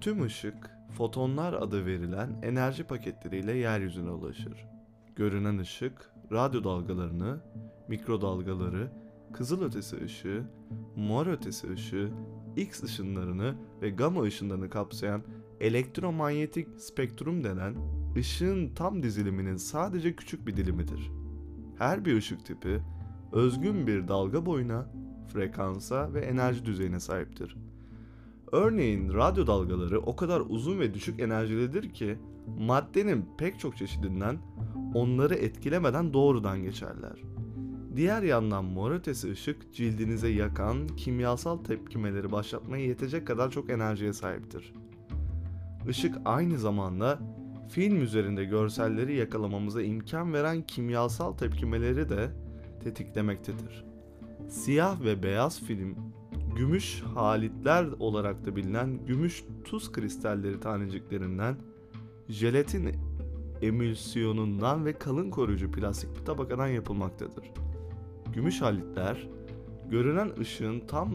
Tüm ışık, fotonlar adı verilen enerji paketleriyle yeryüzüne ulaşır. Görünen ışık, radyo dalgalarını, mikrodalgaları, kızılötesi ışığı, mor ötesi ışığı, X ışınlarını ve gamma ışınlarını kapsayan elektromanyetik spektrum denen ışığın tam diziliminin sadece küçük bir dilimidir. Her bir ışık tipi özgün bir dalga boyuna, frekansa ve enerji düzeyine sahiptir. Örneğin radyo dalgaları o kadar uzun ve düşük enerjilidir ki maddenin pek çok çeşidinden onları etkilemeden doğrudan geçerler. Diğer yandan mor ötesi ışık cildinize yakan kimyasal tepkimeleri başlatmaya yetecek kadar çok enerjiye sahiptir. Işık aynı zamanda film üzerinde görselleri yakalamamıza imkan veren kimyasal tepkimeleri de tetiklemektedir. Siyah ve beyaz film, gümüş halitler olarak da bilinen gümüş tuz kristalleri taneciklerinden, jelatin emülsiyonundan ve kalın koruyucu plastik bir tabakadan yapılmaktadır. Gümüş halitler, görünen ışığın tam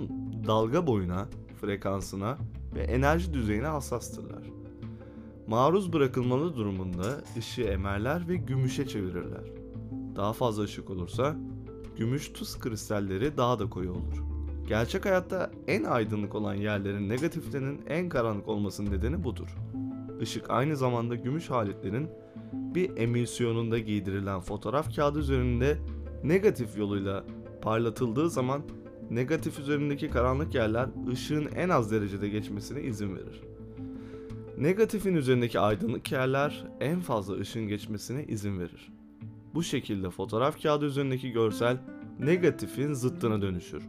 dalga boyuna, frekansına ve enerji düzeyine hassastırlar. Maruz bırakılmalı durumunda ışığı emerler ve gümüşe çevirirler. Daha fazla ışık olursa gümüş tuz kristalleri daha da koyu olur. Gerçek hayatta en aydınlık olan yerlerin negatiflerinin en karanlık olmasının nedeni budur. Işık aynı zamanda gümüş halitlerin bir emülsiyonunda giydirilen fotoğraf kağıdı üzerinde negatif yoluyla parlatıldığı zaman negatif üzerindeki karanlık yerler ışığın en az derecede geçmesine izin verir. Negatifin üzerindeki aydınlık yerler en fazla ışığın geçmesine izin verir. Bu şekilde fotoğraf kağıdı üzerindeki görsel negatifin zıttına dönüşür.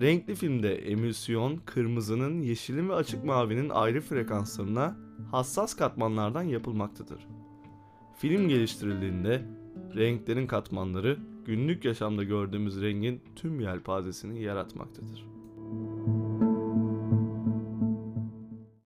Renkli filmde emülsiyon kırmızının, yeşilin ve açık mavinin ayrı frekanslarına hassas katmanlardan yapılmaktadır. Film geliştirildiğinde renklerin katmanları günlük yaşamda gördüğümüz rengin tüm yelpazesini yaratmaktadır.